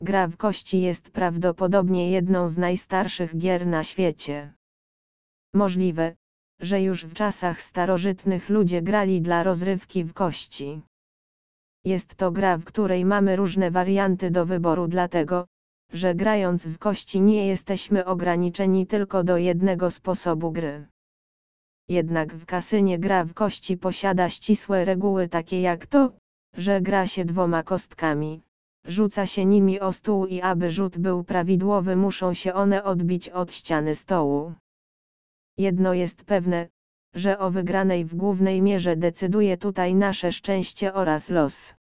Gra w kości jest prawdopodobnie jedną z najstarszych gier na świecie. Możliwe, że już w czasach starożytnych ludzie grali dla rozrywki w kości. Jest to gra, w której mamy różne warianty do wyboru, dlatego, że grając w kości nie jesteśmy ograniczeni tylko do jednego sposobu gry. Jednak w kasynie gra w kości posiada ścisłe reguły takie jak to, że gra się dwoma kostkami. Rzuca się nimi o stół i aby rzut był prawidłowy muszą się one odbić od ściany stołu. Jedno jest pewne, że o wygranej w głównej mierze decyduje tutaj nasze szczęście oraz los.